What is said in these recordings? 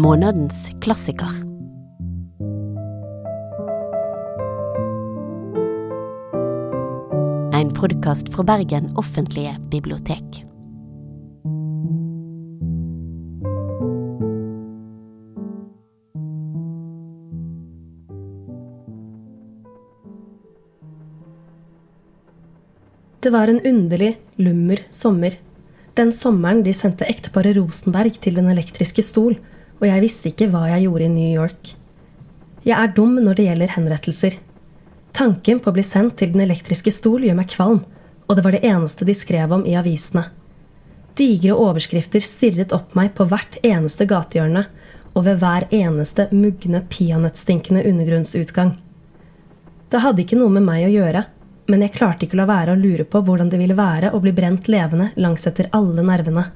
Månedens klassiker. En podkast fra Bergen offentlige bibliotek. Det var en underlig, lummer sommer. Den sommeren de sendte ekteparet Rosenberg til Den elektriske stol, og jeg visste ikke hva jeg gjorde i New York. Jeg er dum når det gjelder henrettelser. Tanken på å bli sendt til Den elektriske stol gjør meg kvalm, og det var det eneste de skrev om i avisene. Digre overskrifter stirret opp meg på hvert eneste gatehjørne og ved hver eneste mugne peanøttstinkende undergrunnsutgang. Det hadde ikke noe med meg å gjøre, men jeg klarte ikke å la være å lure på hvordan det ville være å bli brent levende langsetter alle nervene.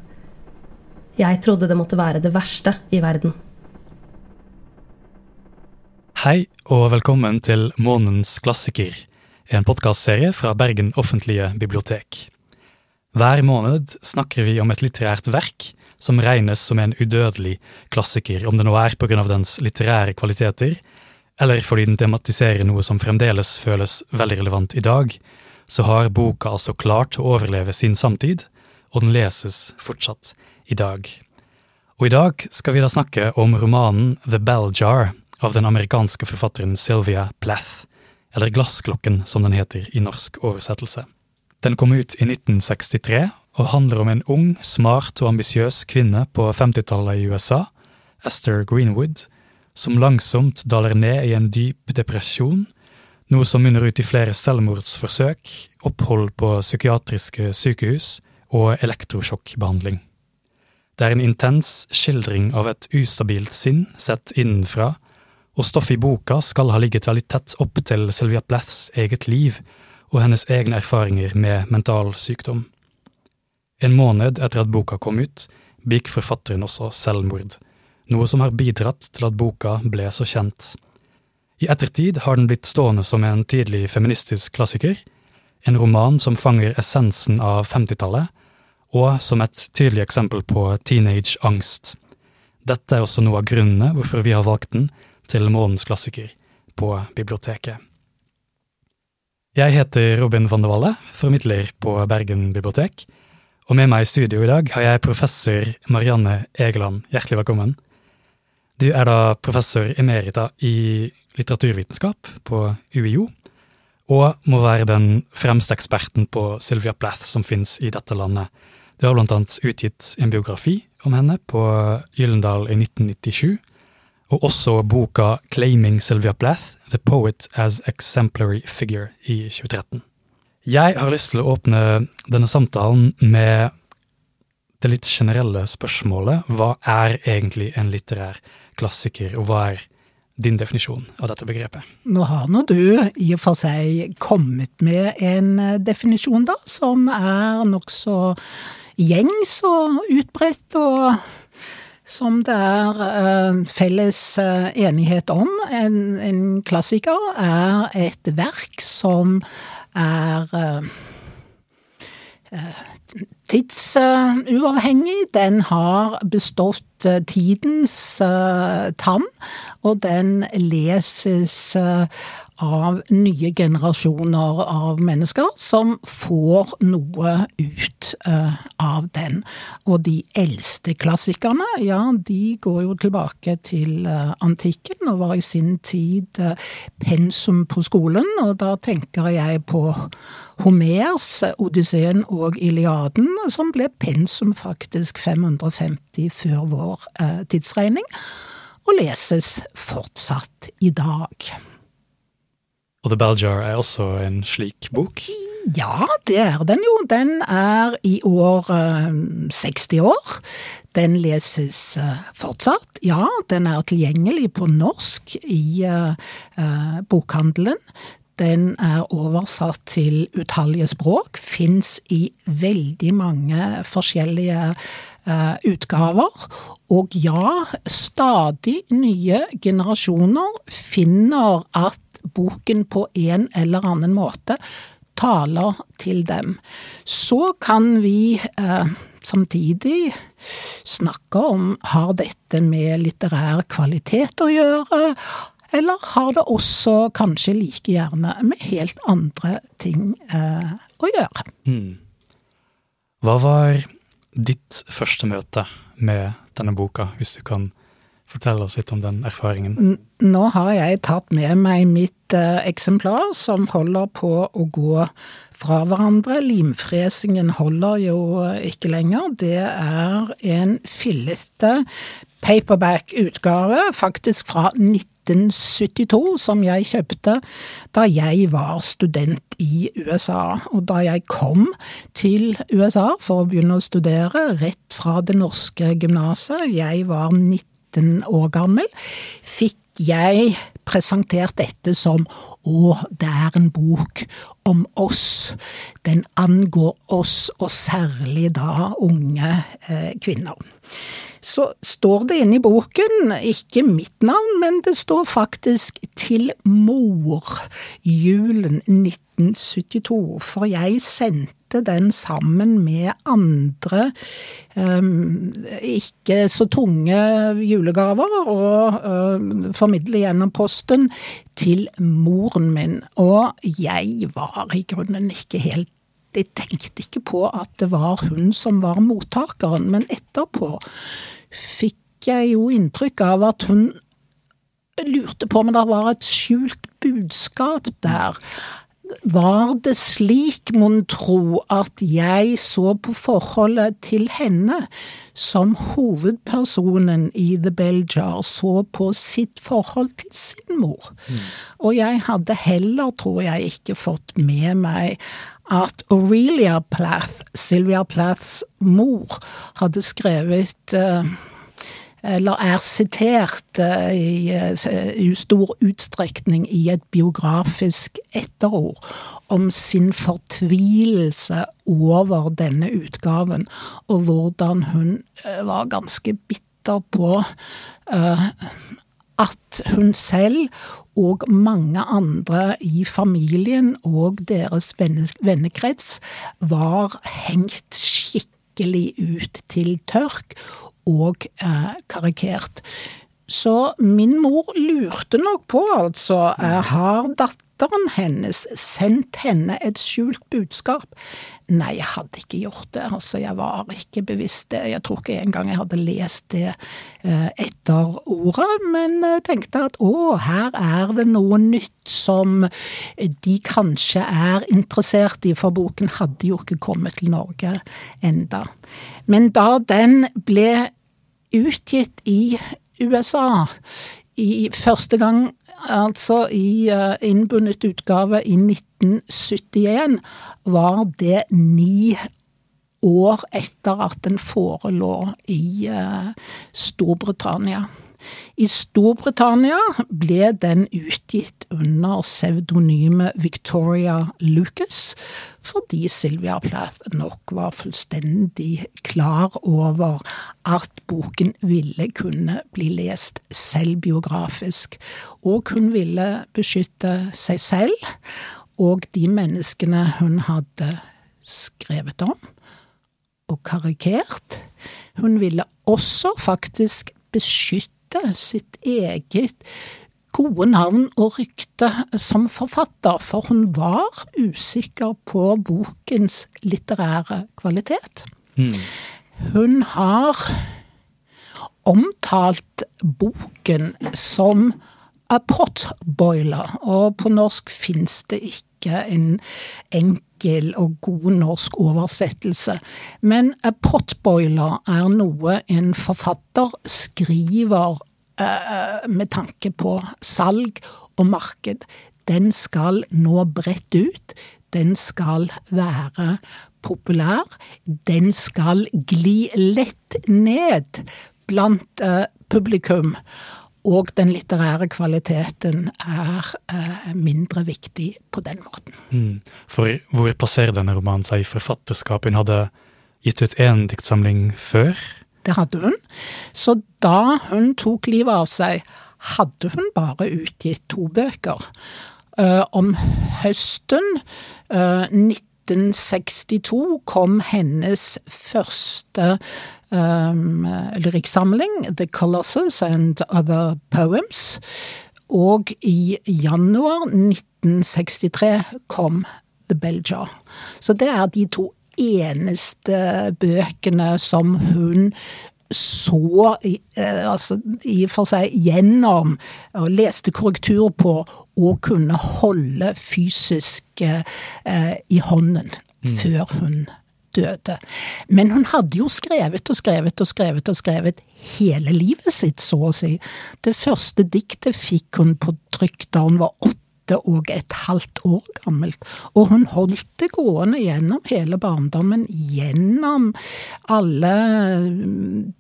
Jeg trodde det måtte være det verste i verden. Hei og velkommen til Månens klassiker, en podkastserie fra Bergen offentlige bibliotek. Hver måned snakker vi om et litterært verk som regnes som en udødelig klassiker, om det nå er av dens litterære kvaliteter, eller fordi den tematiserer noe som fremdeles føles veldig relevant i dag, så har boka altså klart å overleve sin samtid, og den leses fortsatt i dag. Og i dag skal vi da snakke om romanen The Bell Jar av den amerikanske forfatteren Sylvia Plath, eller Glassklokken som den heter i norsk oversettelse. Den kom ut i 1963 og handler om en ung, smart og ambisiøs kvinne på 50-tallet i USA, Esther Greenwood, som langsomt daler ned i en dyp depresjon, noe som munner ut i flere selvmordsforsøk, opphold på psykiatriske sykehus og elektrosjokkbehandling. Det er en intens skildring av et ustabilt sinn sett innenfra, og stoffet i boka skal ha ligget veldig tett opp til Sylvia Plaths eget liv og hennes egne erfaringer med mental sykdom. En måned etter at boka kom ut, begikk forfatteren også selvmord noe som har bidratt til at boka ble så kjent. I ettertid har den blitt stående som en tidlig feministisk klassiker, en roman som fanger essensen av 50-tallet, og som et tydelig eksempel på teenage-angst. Dette er også noe av grunnene hvorfor vi har valgt den til månedens klassiker på biblioteket. Jeg heter Robin van de Valle, formidler på Bergen bibliotek, og med meg i studio i dag har jeg professor Marianne Egeland. Hjertelig velkommen. Du er da professor emerita i litteraturvitenskap på UiO, og må være den fremste eksperten på Sylvia Plath som finnes i dette landet. Du har blant annet utgitt en biografi om henne på Gyllendal i 1997, og også boka Claiming Sylvia Plath, The Poet as Exemplary Figure i 2013. Jeg har lyst til å åpne denne samtalen med det litt generelle spørsmålet hva er egentlig en litterær klassiker, og hva er din definisjon av dette begrepet? Nå har nå du i og for seg kommet med en definisjon, da, som er nokså gjengs og utbredt, og som det er uh, felles uh, enighet om. En, en, klassiker er et verk som er uh, tidsuavhengig. Den har bestått eh, tidens eh, tann, og den leses eh, av nye generasjoner av mennesker som får noe ut uh, av den. Og de eldste klassikerne, ja, de går jo tilbake til uh, antikken og var i sin tid uh, pensum på skolen, og da tenker jeg på Homers Odysseen og Iliaden, som ble pensum faktisk 550 før vår tidsregning, og leses fortsatt i dag. Og The Bell Jar er også en slik bok? Ja, det er den jo. Den er i år eh, 60 år. Den leses eh, fortsatt. Ja, den er tilgjengelig på norsk i eh, bokhandelen. Den er oversatt til utallige språk, fins i veldig mange forskjellige uh, utgaver. Og ja, stadig nye generasjoner finner at boken på en eller annen måte taler til dem. Så kan vi eh, samtidig snakke om har dette med litterær kvalitet å gjøre, eller har det også kanskje like gjerne med helt andre ting eh, å gjøre? Mm. Hva var ditt første møte med denne boka, hvis du kan fortelle oss litt om den erfaringen? Nå har jeg tatt med meg mitt eh, eksemplar, som holder på å gå fra hverandre. Limfresingen holder jo eh, ikke lenger. Det er en fillete paperback-utgave, faktisk fra 1972, som jeg kjøpte da jeg var student i USA. Og da jeg kom til USA for å begynne å studere, rett fra det norske gymnaset, jeg var 19 år gammel, fikk jeg presentert dette som å, det er en bok om oss. Den angår oss, og særlig da unge eh, kvinner så står det inne i boken, ikke mitt navn, men det står faktisk til mor, julen 1972, for jeg sendte den sammen med andre um, ikke så tunge julegaver, og um, formidle gjennom posten til moren min. Og jeg var i grunnen ikke helt jeg tenkte ikke på at det var hun som var mottakeren, men etterpå fikk jeg jo inntrykk av at hun lurte på om det var et skjult budskap der. Var det slik, mon tro, at jeg så på forholdet til henne som hovedpersonen i The Bell Jar så på sitt forhold til sin mor? Mm. Og jeg hadde heller, tror jeg, ikke fått med meg at Aurelia Plath, Sylvia Plaths mor, hadde skrevet uh, eller er sitert i, uh, i, stor utstrekning i et biografisk etterord om sin fortvilelse over denne utgaven, og hvordan hun var ganske bitter på at hun selv og mange andre i familien og deres vennekrets var hengt skikkelig ut til tørk og eh, karikert. Så min mor lurte nok på, altså, har datteren hennes sendt henne et skjult budskap? Nei, jeg hadde ikke gjort det. Altså, jeg var ikke bevisst det. Jeg tror ikke engang jeg hadde lest det eh, etter ordet, men tenkte at å, her er det noe nytt som de kanskje er interessert i, for boken hadde jo ikke kommet til Norge enda. Men da den ble utgitt i USA i første gang altså i uh, innbundet utgave i 1971, var det ni år etter at den forelå i uh, Storbritannia. I Storbritannia ble den utgitt under pseudonymet Victoria Lucas, fordi Sylvia Plath nok var fullstendig klar over at boken ville kunne bli lest selvbiografisk, og hun ville beskytte seg selv og de menneskene hun hadde skrevet om og karikert. Hun ville også faktisk beskytte sitt eget gode navn og rykte som forfatter, for hun var usikker på bokens litterære kvalitet. Mm. Hun har omtalt boken som a potboiler, og på norsk fins det ikke en enkel og god norsk oversettelse. Men a potboiler er noe en forfatter skriver uh, med tanke på salg og marked. Den skal nå bredt ut. Den skal være populær. Den skal gli lett ned blant uh, publikum og den litterære kvaliteten er eh, mindre viktig på den måten. Mm. For hvor passerer denne romanen seg i forfatterskap? Hun hadde gitt ut én diktsamling før? Det hadde hun. Så da hun tok livet av seg, hadde hun bare utgitt to bøker. Uh, om høsten uh, eh, 1962 kom hennes første um, lyrikksamling, The Colossus and Other Poems. Og i januar 1963 kom The Bell Jar. Så det er de to eneste bøkene som hun så eh, altså, i for seg gjennom og leste korrektur på og kunne holde fysisk eh, i hånden mm. før hun døde. Men hun hadde jo skrevet og skrevet og skrevet og skrevet hele livet sitt, så å si. Det første diktet fikk hun på trykk da hun var åtte åtte og et halvt år gammelt. Og hun holdt det gående gjennom hele barndommen, gjennom alle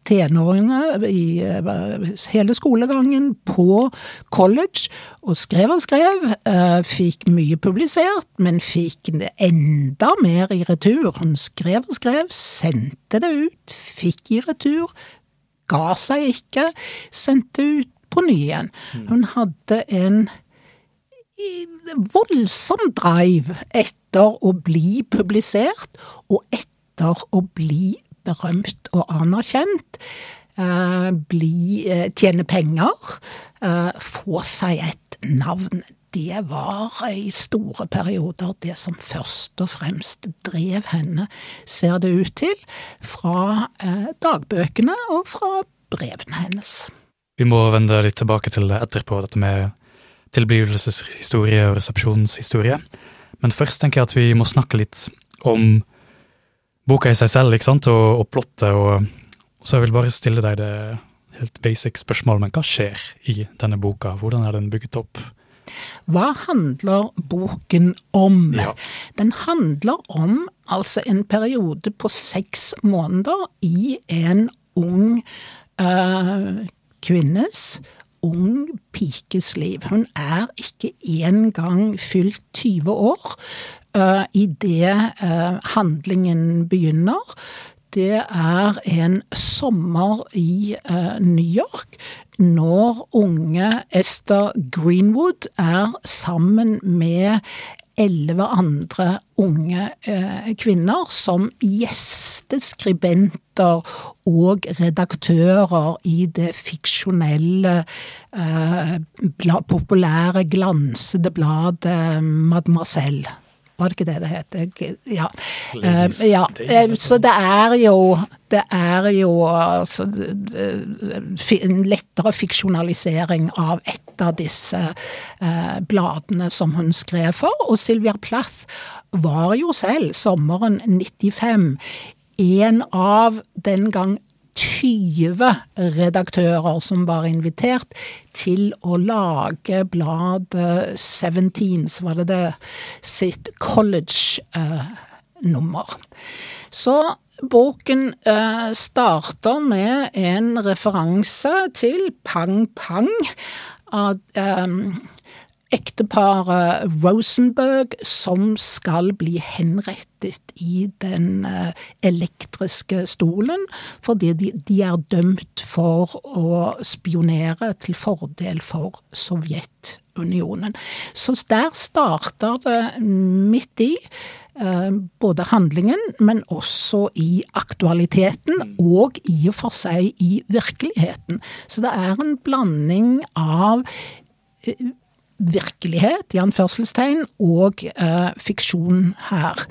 tenåringene i eh, hele skolegangen på college, og skrev og skrev. Eh, fikk mye publisert, men fikk enda mer i retur. Hun skrev og skrev, sendte det ut, fikk i retur, ga seg ikke, sendte ut på ny igjen. Mm. Hun hadde en voldsom drive etter å bli publisert, og etter å bli berømt og anerkjent. Eh, bli, eh, tjene penger, eh, få seg et navn. Det var i store perioder det som først og fremst drev henne, ser det ut til, fra dagbøkene og fra brevene hennes. Vi må vende litt tilbake til etterpå, dette med tilblivelseshistorie og resepsjonshistorie. Men først tenker jeg at vi må snakke litt om boka i seg selv, ikke sant, og, og plottet. Og, så jeg vil bare stille deg det helt basic spørsmålet, men hva skjer i denne boka? Hvordan er den bygget opp? Hva handler boken om? Ja. Den handler om altså en periode på seks måneder i en ung øh, kvinnes ung pikes liv. Hun er ikke engang fylt 20 år uh, idet uh, handlingen begynner. Det er en sommer i uh, New York når unge Esther Greenwood er sammen med elleve andre unge eh, kvinner som gjesteskribenter og redaktører i det fiksjonelle, eh, populære, glansede bladet Mademoiselle. Var det ikke det det het? Ja. Uh, ja. Eh, så det er jo Det er jo altså, en lettere fiksjonalisering av et av disse uh, bladene som hun skrev for. Og Sylvia Plath var jo selv, sommeren 95, en av den gang 20 redaktører som var invitert til å lage bladet så var det det, sitt college-nummer. Så boken eh, starter med en referanse til Pang Pang. Av, eh, ekteparet Rosenberg som skal bli henrettet i den eh, elektriske stolen, fordi de, de er dømt for å spionere til fordel for Sovjetunionen. Så der starter det midt i. Eh, både handlingen, men også i aktualiteten, og i og for seg i virkeligheten. Så det er en blanding av eh, virkelighet, i anførselstegn, og eh, fiksjon her.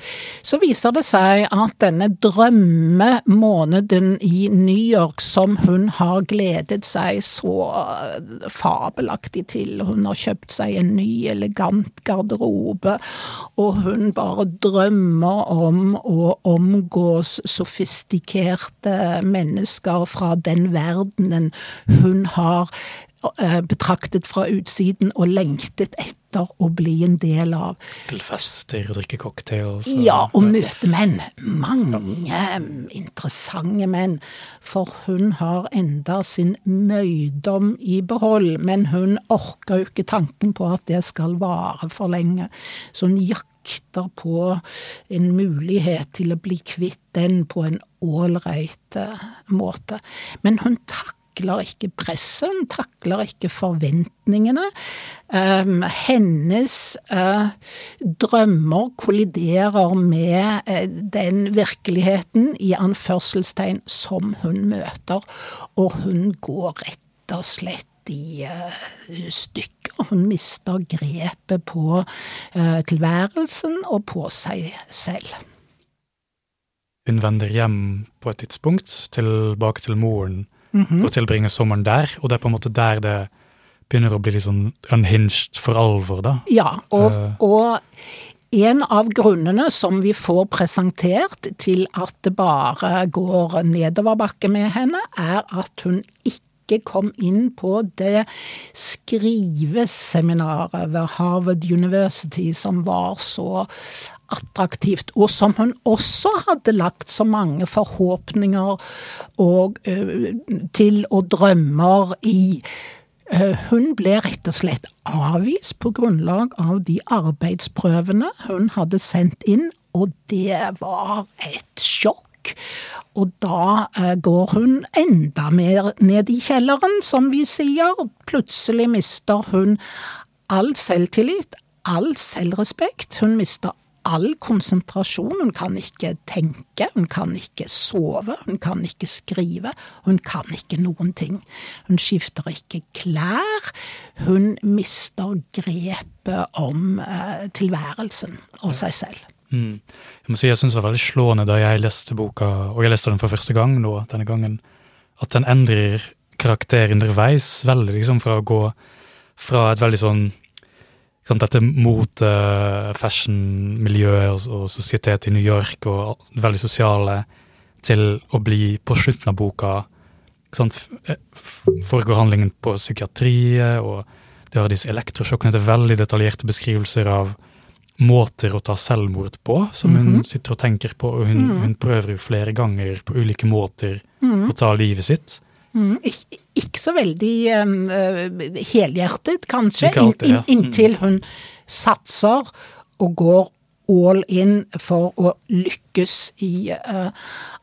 Så viser det seg at denne drømmemåneden i New York som hun har gledet seg så eh, fabelaktig til, hun har kjøpt seg en ny, elegant garderobe, og hun bare drømmer om å omgås sofistikerte mennesker fra den verdenen hun har betraktet fra utsiden og lengtet etter å bli en del av. Til fester og drikke cocktails? Og... Ja, og møte menn. Mange interessante menn. For hun har enda sin møydom i behold, men hun orker jo ikke tanken på at det skal vare for lenge. Så hun jakter på en mulighet til å bli kvitt den på en ålreit måte. Men hun takker takler ikke presset, hun takler ikke forventningene. Um, hennes uh, drømmer kolliderer med uh, den virkeligheten, i anførselstegn, som hun møter, og hun går rett og slett i uh, stykker. Hun mister grepet på tilværelsen og på seg selv. Hun vender hjem på et tidspunkt, tilbake til moren, mm -hmm. og tilbringer sommeren der. Og det er på en måte der det begynner å bli litt sånn unhinged for alvor, da. Ja, og, uh, og en av grunnene som vi får presentert til at det bare går nedoverbakke med henne, er at hun ikke kom inn på det skriveseminaret ved Harvard University som var så attraktivt, og som hun også hadde lagt så mange forhåpninger og, uh, til og drømmer i. Uh, hun ble rett og slett avvist på grunnlag av de arbeidsprøvene hun hadde sendt inn, og det var et sjokk. Og da uh, går hun enda mer ned i kjelleren, som vi sier. Plutselig mister hun all selvtillit, all selvrespekt. Hun mister all konsentrasjon. Hun kan ikke tenke, hun kan ikke sove, hun kan ikke skrive. Hun kan ikke noen ting. Hun skifter ikke klær. Hun mister grepet om eh, tilværelsen og seg selv. Mm. Jeg må si jeg syns det var veldig slående da jeg leste boka, og jeg leste den for første gang nå denne gangen, at den endrer karakter underveis veldig, liksom fra å gå fra et veldig sånn sånn, dette mote, fashion-miljøet og, og sosietet i New York og det veldig sosiale til å bli på slutten av boka sant, eh, Foregår handlingen på psykiatriet, og det har disse elektrosjokkene til veldig detaljerte beskrivelser av måter å ta selvmord på, som hun mm -hmm. sitter og tenker på. og hun, mm. hun, prøver jo flere ganger på ulike måter mm. å ta livet sitt. Mm, ikke, så veldig uh, helhjertet, kanskje, alltid, ja. mm. inntil hun satser og går all in for å lykkes i uh,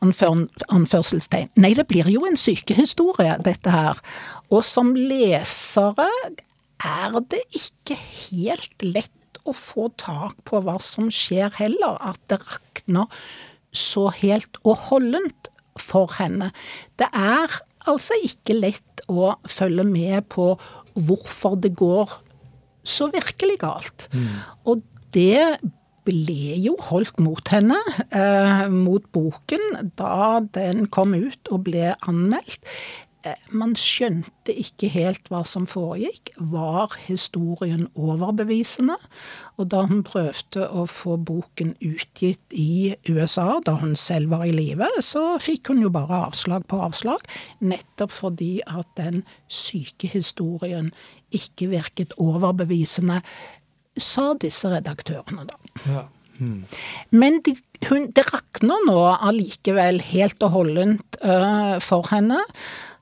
anfør, anførselstegn. Nei, det blir jo en sykehistorie, dette her. Og som lesere er det ikke helt lett å få tak på hva som skjer heller. At det rakner så helt og holdent for henne. Det er altså ikke lett å følge med på hvorfor det går så virkelig galt. Mm. Og det ble jo holdt mot henne, eh, mot boken, da den kom ut og ble anmeldt. Eh, man skjønte ikke helt hva som foregikk. Var historien overbevisende? Og da hun prøvde å få boken utgitt i USA, da hun selv var i live, så fikk hun jo bare avslag på avslag. Nettopp fordi at den syke historien ikke virket overbevisende, sa disse redaktørene, da. Ja. Hmm. Men de, hun, det rakner nå allikevel helt og holdent uh, for henne.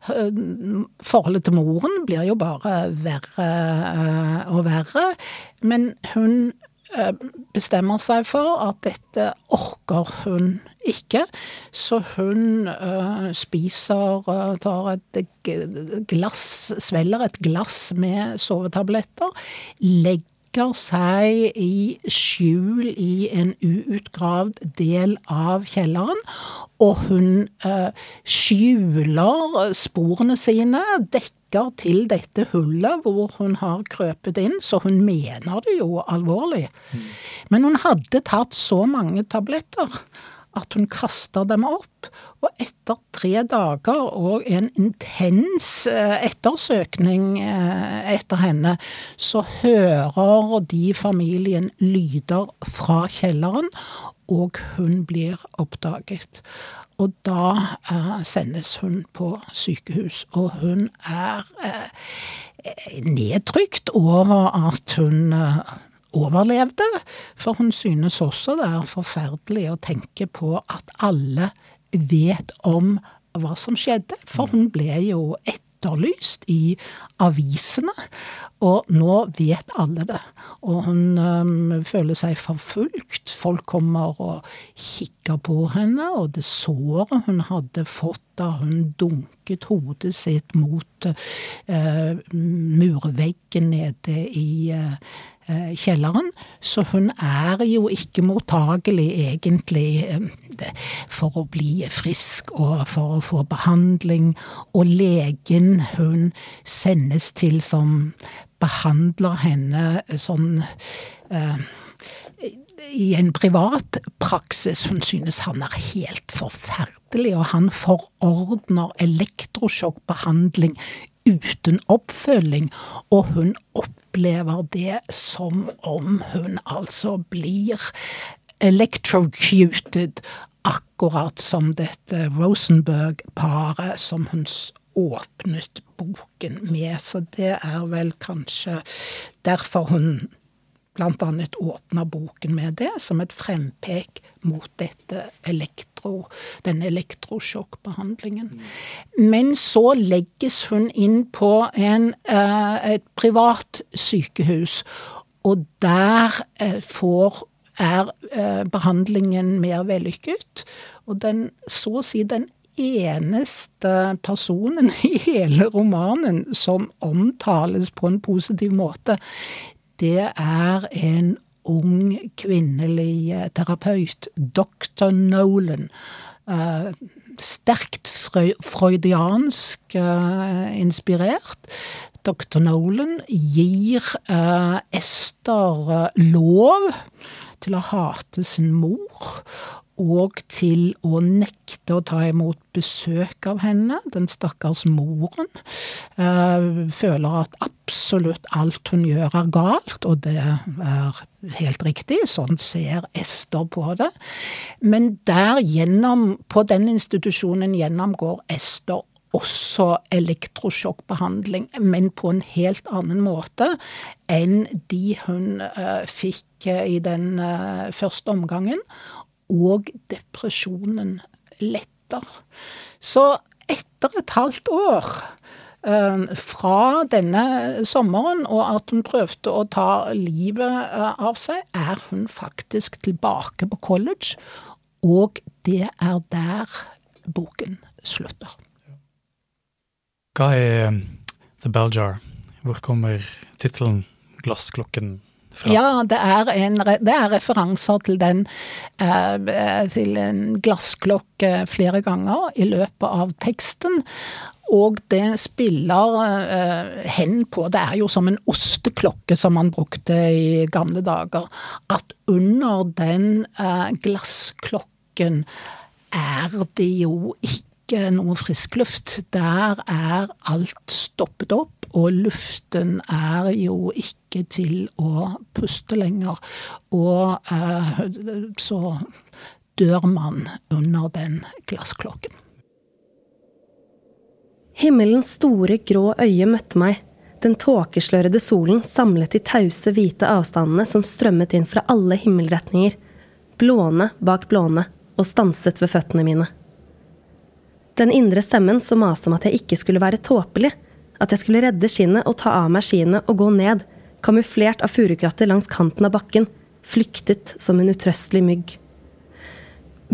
Forholdet til moren blir jo bare verre eh, og verre. Men hun eh, bestemmer seg for at dette orker hun ikke. Så hun uh, spiser, tar et glass, svelger et glass med sovetabletter. Legger legger seg i skjul i en uutgravd del av kjelleren. Og hun eh, skjuler sporene sine, dekker til dette hullet hvor hun har krøpet inn, så hun mener det jo alvorlig. Mm. Men hun hadde tatt så mange tabletter at hun kaster dem opp. Og etter tre dager og en intens eh, ettersøkning eh, etter henne, så hører de familien lyder fra kjelleren, og hun blir oppdaget. Og da eh, sendes hun på sykehus, og hun er eh, nedtrykt over at hun eh, overlevde. For hun synes også det er forferdelig å tenke på at alle vet om hva som skjedde. For hun ble jo etterlyst i avisene, og nå vet alle det. Og hun øhm, føler seg forfulgt. Folk kommer og kikker på henne, og det såret hun hadde fått da hun dunket hodet sitt mot øh, murveggen nede i uh, kjelleren. Så hun er jo ikke mottagelig, egentlig, for å bli frisk og for å få behandling. Og legen hun sendes til som behandler henne sånn eh, i en privat praksis. Hun synes han er helt forferdelig, og han forordner elektrosjokkbehandling uten oppfølging, og hun opplever det som om hun altså blir electrocuted, akkurat som dette Rosenberg-paret som hun åpnet boken med. Så det er vel kanskje derfor hun annet åpner boken med det, som et frempek mot dette elektro, denne elektrosjokkbehandlingen. Men så legges hun inn på en, eh, et privat sykehus, og der eh, får er eh, behandlingen mer vellykket. Og den, så å si den eneste personen i hele romanen som omtales på en positiv måte, det er en ung kvinnelig eh, terapeut, dr. Nolan. Uh, sterkt freudiansk uh, inspirert. Dr. Nolan gir uh, Ester lov til å hate sin mor, og til å nekte å ta imot besøk av henne. Den stakkars moren eh, føler at absolutt alt hun gjør er galt, og det er helt riktig. Sånn ser Ester på det. Men der gjennom, på den institusjonen gjennomgår Ester også elektrosjokkbehandling, men på en helt annen måte enn de hun uh, fikk uh, i den uh, første omgangen og depresjonen letter. Så etter et halvt år eh, fra denne sommeren, og at hun prøvde å ta livet eh, av seg, er hun faktisk tilbake på college. Og det er der boken slutter. Hva er The Bell Jar? Hvor kommer tittelen 'Glassklokken' fra? Ja, det er, en, det er referanser til den eh, til en glassklokke flere ganger i løpet av teksten. Og det spiller eh, hen på Det er jo som en osteklokke som man brukte i gamle dager. At under den eh, glassklokken er det jo ikke noe frisk luft. Der er alt stoppet opp og luften er jo ikke til å puste lenger. Og eh, så dør man under den glassklokken. Himmelens store, grå øye møtte meg. Den tåkeslørede solen samlet de tause, hvite avstandene som strømmet inn fra alle himmelretninger. Blåne bak blåne, og stanset ved føttene mine. Den indre stemmen som maste om at jeg ikke skulle være tåpelig, at jeg skulle redde skinnet og ta av meg skiene og gå ned, kamuflert av furukratter langs kanten av bakken, flyktet som en utrøstelig mygg.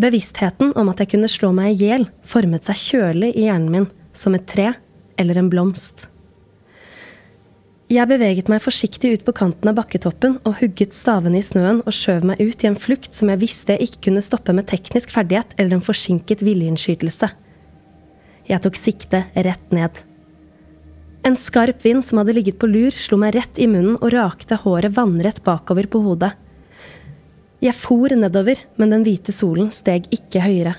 Bevisstheten om at jeg kunne slå meg i hjel, formet seg kjølig i hjernen min, som et tre eller en blomst. Jeg beveget meg forsiktig ut på kanten av bakketoppen og hugget stavene i snøen og skjøv meg ut i en flukt som jeg visste jeg ikke kunne stoppe med teknisk ferdighet eller en forsinket viljeinnskytelse. Jeg tok sikte rett ned. En skarp vind som hadde ligget på lur, slo meg rett i munnen og rakte håret vannrett bakover på hodet. Jeg for nedover, men den hvite solen steg ikke høyere.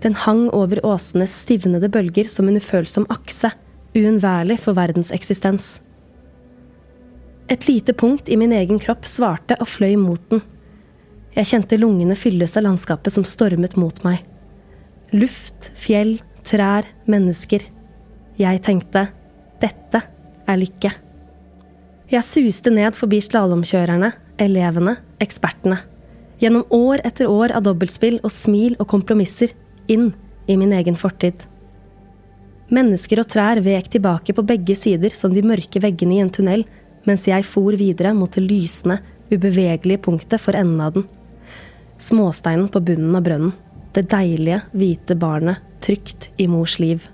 Den hang over åsenes stivnede bølger som en ufølsom akse, uunnværlig for verdens eksistens. Et lite punkt i min egen kropp svarte og fløy mot den. Jeg kjente lungene fylles av landskapet som stormet mot meg. Luft, fjell, trær, mennesker. Jeg tenkte dette er lykke. Jeg suste ned forbi slalåmkjørerne, elevene, ekspertene. Gjennom år etter år av dobbeltspill og smil og kompromisser inn i min egen fortid. Mennesker og trær vek tilbake på begge sider som de mørke veggene i en tunnel, mens jeg for videre mot det lysende, ubevegelige punktet for enden av den. Småsteinen på bunnen av brønnen. Det deilige, hvite barnet trygt i mors liv.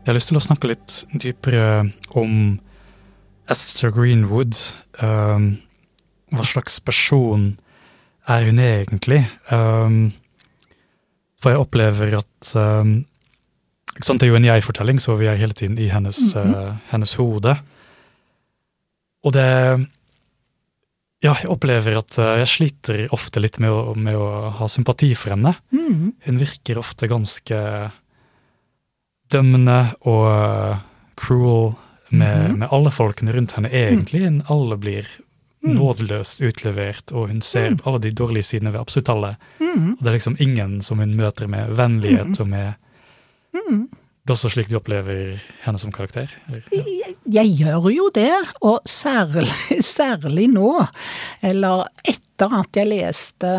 Jeg har lyst til å snakke litt dypere om Esther Greenwood. Um, hva slags person er hun egentlig? Um, for jeg opplever at um, Det er jo en jeg-fortelling, så vi er hele tiden i hennes, mm -hmm. uh, hennes hode. Og det Ja, jeg opplever at uh, jeg sliter ofte litt med å, med å ha sympati for henne. Mm. Hun virker ofte ganske dømmende og uh, cruel med, mm med, alle folkene rundt henne, egentlig. Mm. Alle blir mm. nådeløst utlevert, og hun ser mm. alle de dårlige sidene ved absolutt alle. Mm. Og det er liksom ingen som hun møter med vennlighet og med Det er også slik du opplever henne som karakter? Ja. Jeg, jeg, gjør jo det, og særlig, særlig nå. Eller etter at jeg leste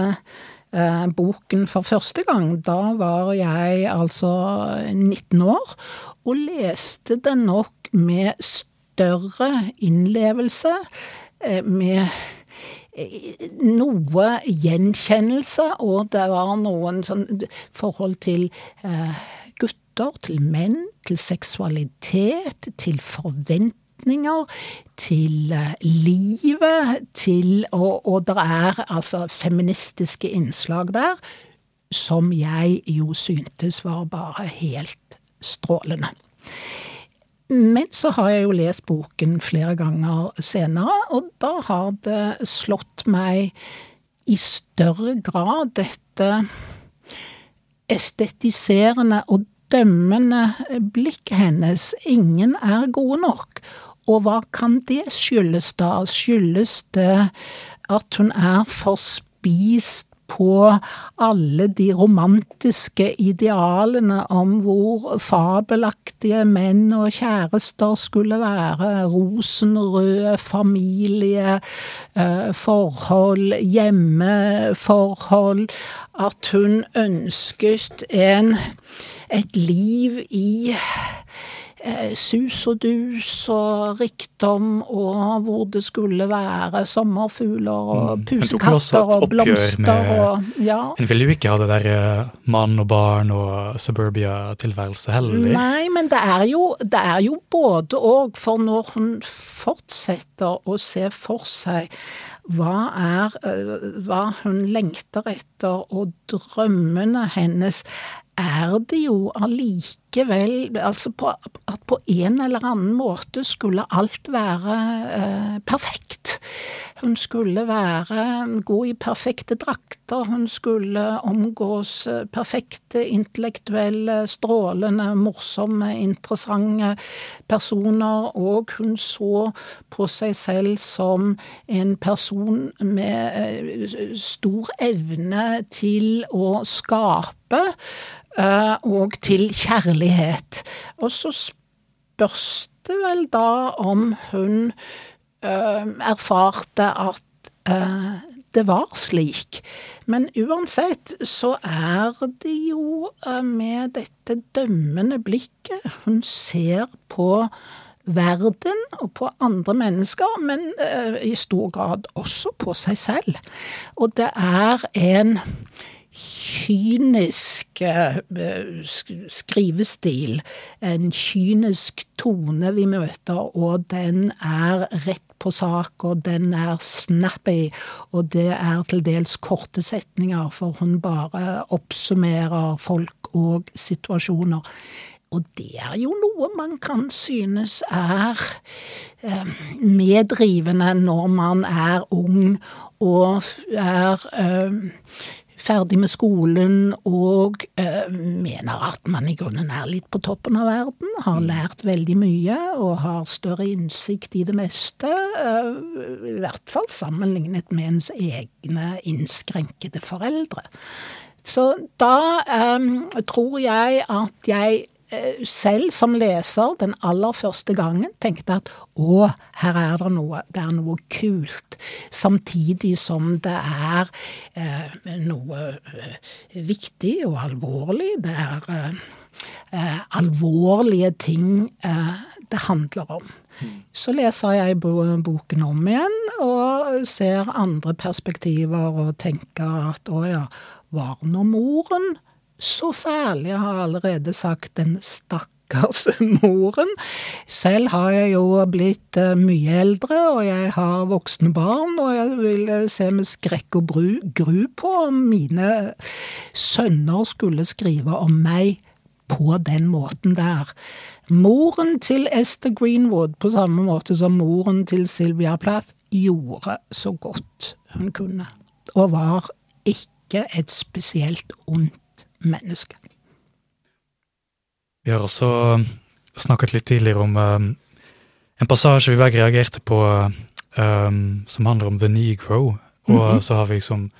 eh, boken for første gang. Da var jeg altså 19 år, og leste den nok med større innlevelse, eh, med eh, noe gjenkjennelse, og det var noen sånn forhold til eh, gutter, til menn, til seksualitet, til forventninger til eh, livet, til Og, og det er altså feministiske innslag der som jeg jo syntes var bare helt strålende. Men så har jeg jo lest boken flere ganger senere, og da har det slått meg i større grad dette estetiserende og dømmende blikket hennes. Ingen er gode nok. Og hva kan det skyldes da? Skyldes det at hun er forspist på alle de romantiske idealene om hvor fabelaktige menn og kjærester skulle være. Rosenrøde familie, eh, forhold, hjemmeforhold. At hun ønsket en, et liv i sus og dus og rikdom, og hvor det skulle være sommerfugler og mm. pusekatter og blomster og ja. Hun ville jo ikke ha det der eh, mann og barn og suburbia-tilværelse heller. Nei, men det er jo, det er jo både og, for når hun fortsetter å se for seg hva er eh, hva hun lengter etter, og drømmene hennes er det jo allikevel Altså på, at på en eller annen måte skulle alt være eh, perfekt. Hun skulle være gå i perfekte drakter, hun skulle omgås eh, perfekte, intellektuelle, strålende, morsomme, interessante personer, og hun så på seg selv som en person med eh, stor evne til å skape og til kjærlighet. Og så spørs det vel da om hun eh, erfarte at eh, det var slik. Men uansett så er det jo med dette dømmende blikket hun ser på verden og på andre mennesker, men i stor grad også på seg selv. Og det er en kynisk eh, skrivestil, en kynisk tone vi møter, og den er rett på sak, og den er snappy, og det er til dels korte setninger, for hun bare oppsummerer folk og situasjoner. Og det er jo noe man kan synes er eh, meddrivende når man er ung og er eh, ferdig med skolen og eh, mener at man i grunnen er litt på toppen av verden, har mm. lært veldig mye og har større innsikt i det meste, Eh, i hvert fall sammenlignet med ens egne innskrenkede foreldre. Så da eh, tror jeg at jeg selv som leser den aller første gangen tenkte at å, her er det noe, det er noe kult. Samtidig som det er eh, noe eh, viktig og alvorlig. Det er eh, eh, alvorlige ting eh, det handler om. Så leser jeg boken om igjen og ser andre perspektiver og tenker at å ja, var nå moren så fæl? Jeg har allerede sagt den stakkars moren. Selv har jeg jo blitt eh, mye eldre, og jeg har voksne barn, og jeg vil eh, se med skrekk og bru, gru på om mine sønner skulle skrive om meg på den måten der. Moren til Esther Greenwood, på samme måte som moren til Sylvia Plath, gjorde så godt hun kunne, og var ikke et spesielt ondt menneske. Vi har også snakket litt tidligere om um, en passasje vi begge reagerte på, um, som handler om The Negro, og mm -hmm. så har vi liksom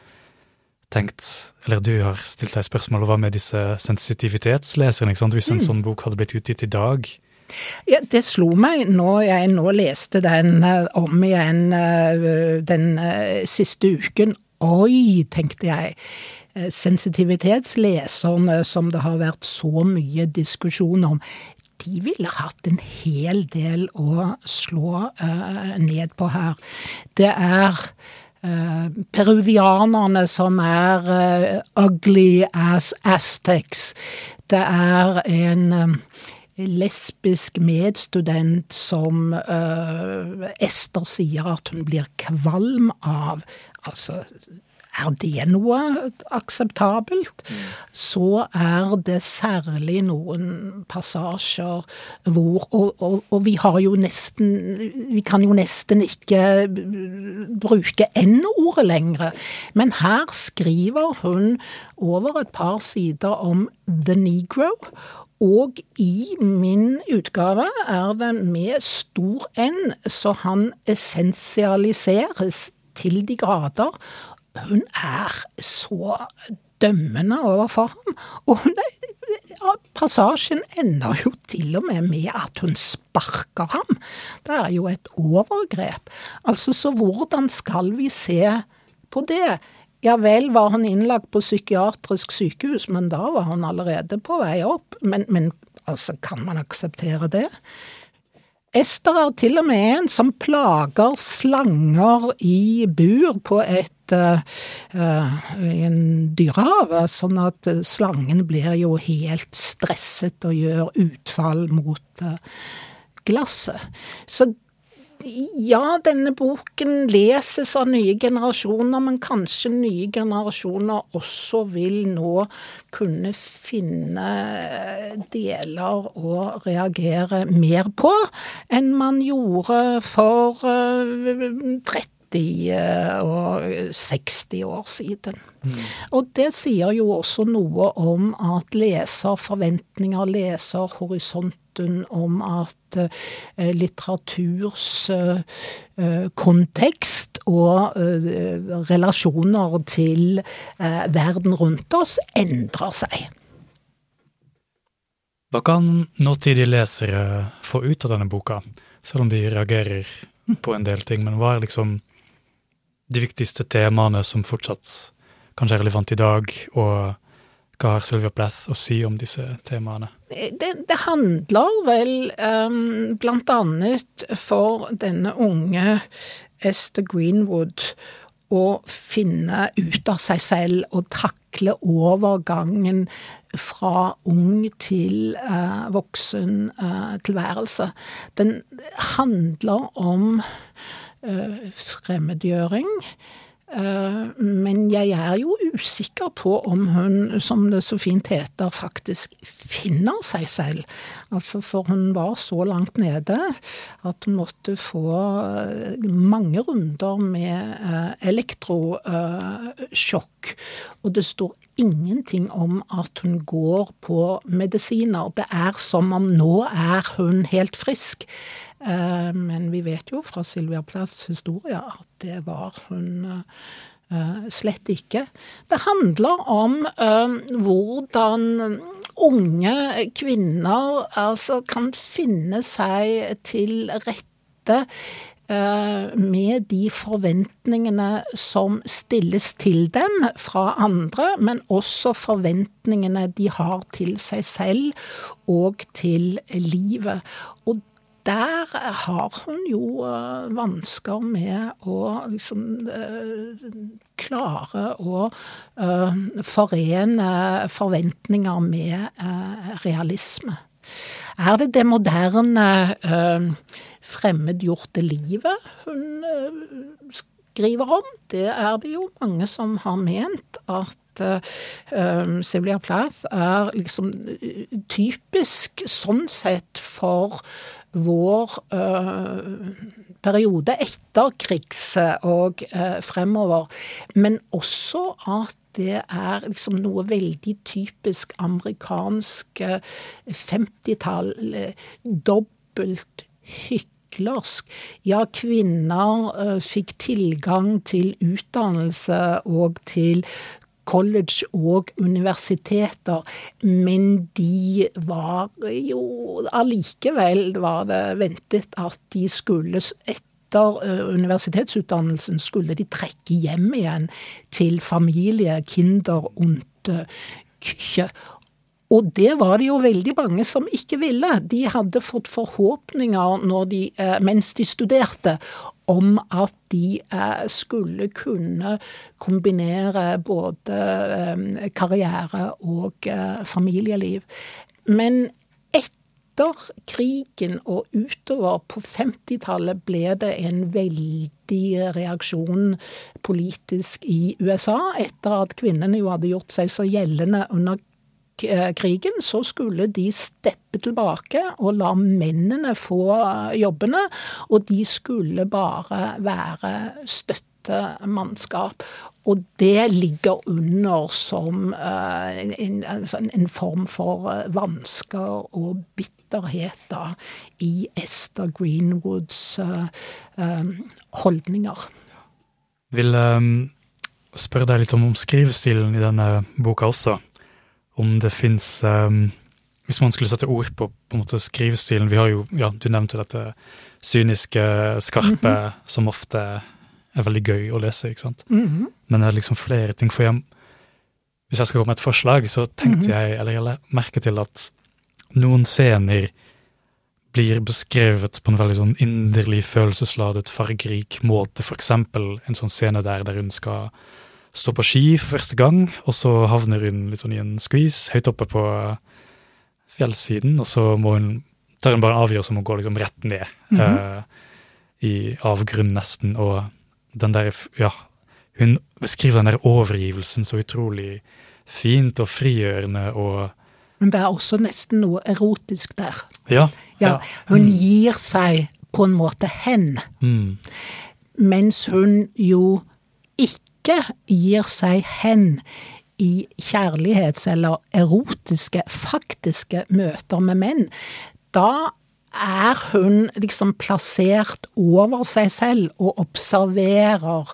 tenkt Eller du har stilt deg spørsmål hva med disse sensitivitetsleserne, ikke sant? hvis en mm. sånn bok hadde blitt utgitt i dag? Ja, det slo meg når jeg nå leste den om igjen den siste uken. Oi, tenkte jeg. Sensitivitetsleserne som det har vært så mye diskusjon om, de ville hatt en hel del å slå ned på her. Det er peruvianerne som er ugly as Aztecs. Det er en lesbisk medstudent som Ester sier at hun blir kvalm av. Altså er det noe akseptabelt? Mm. Så er det særlig noen passasjer hvor og, og, og, vi har jo nesten Vi kan jo nesten ikke bruke N-ordet lenger. Men her skriver hun over et par sider om The Negro. Og i min utgave er det med stor N, så han essensialiseres til de grader hun er så dømmende overfor ham. Og hun er, passasjen ender jo til og med med at hun sparker ham. Det er jo et overgrep. Altså, så hvordan skal vi se på det? Ja vel var hun innlagt på psykiatrisk sykehus, men da var hun allerede på vei opp. Men, men altså, kan man akseptere det? Ester er til og med en som plager slanger i bur på et uh, en dyrehave, sånn at slangen blir jo helt stresset og gjør utfall mot uh, glasset. Så ja, denne boken leses av nye generasjoner, men kanskje nye generasjoner også vil nå kunne finne deler å reagere mer på enn man gjorde for 30 eh, og 60 år siden. Mm. Og det sier jo også noe om at leserforventninger, leserhorisonten, om at eh, litteraturs eh, eh, kontekst og relasjoner til verden rundt oss endrer seg. Hva kan nåtidige lesere få ut av denne boka, selv om de reagerer på en del ting? Men hva er liksom de viktigste temaene som fortsatt kanskje er relevant i dag, og hva har Sylvia Plath å si om disse temaene? Det, det handler vel um, blant annet for denne unge Esther Greenwood å finne ut av seg selv og takle overgangen fra ung til uh, voksen uh, tilværelse. Den handler om fremmedgjøring. Eh, men jeg er jo usikker på om hun, som det så fint heter, faktisk finner seg selv. Altså, for hun var så langt nede at hun måtte få eh, mange runder med eh, elektrosjokk. Og det står ingenting om at hun går på medisiner. Det er som om nå er hun helt frisk. Eh, men vi vet jo fra Sylvia Plaths historie at det var hun uh, slett ikke. Det handler om uh, hvordan unge kvinner altså kan finne seg til rette Eh, med de forventningene som stilles til dem fra andre, men også forventningene de har til seg selv og til livet. Og der har hun jo eh, vansker med å liksom eh, klare å forene forventninger med realisme. Er det det moderne fremmedgjorte livet hun eh, skriver om. Det er det jo mange som har ment at uh, Sylvia Plath er liksom typisk sånn sett for vår uh, periode etter krigs og uh, fremover. Men også at det er liksom noe veldig typisk amerikansk 50-tall. Dobbelt hytte hyklersk. Ja, kvinner uh, fikk tilgang til utdannelse og til college og universiteter, men de var jo Allikevel var det ventet at de skulle etter eh, universitetsutdannelsen skulle de trekke hjem igjen til familie, kinder und Küche. Og det var det jo veldig mange som ikke ville. De hadde fått forhåpninger de, eh, mens de studerte om at de eh, skulle kunne kombinere både eh, karriere og familieliv. Men etter krigen og utover på 50-tallet ble det en veldig reaksjon politisk i USA, etter at kvinnene jo hadde gjort seg så gjeldende under krigen, så skulle de steppe tilbake og la mennene få eh, jobbene. Og de skulle bare være støttemannskap. Og det ligger under som en, altså en, form for vansker og bitterhet da, i Esther Greenwoods holdninger Jeg. Vil spørre deg litt om, om i denne boka også om det fins um, ehm, Hvis man skulle sette ord på, på en måte skrivestilen Vi har jo, ja, du nevnte dette syniske, skarpe, mm -hmm. som ofte er veldig gøy å lese, ikke sant. Mm -hmm. Men det er liksom flere ting. For jeg, hvis jeg skal komme med et forslag, så tenkte mm -hmm. jeg, eller jeg merket til at noen scener blir beskrevet på en veldig sånn inderlig, følelsesladet, fargerik måte. For eksempel en sånn scene der, der hun skal står på ski for første gang, og så havner hun litt sånn i en skvis høyt oppe på fjellsiden, og så må hun, tar hun bare en avgjørelse om å gå liksom rett ned mm -hmm. uh, i avgrunnen, nesten, og den der Ja, hun beskriver den der overgivelsen så utrolig fint og frigjørende og Men det er også nesten noe erotisk der. Ja. ja hun mm. gir seg på en måte hen, mm. mens hun jo ikke ikke gir seg hen i kjærlighets- eller erotiske, faktiske møter med menn, da er hun liksom plassert over seg selv og observerer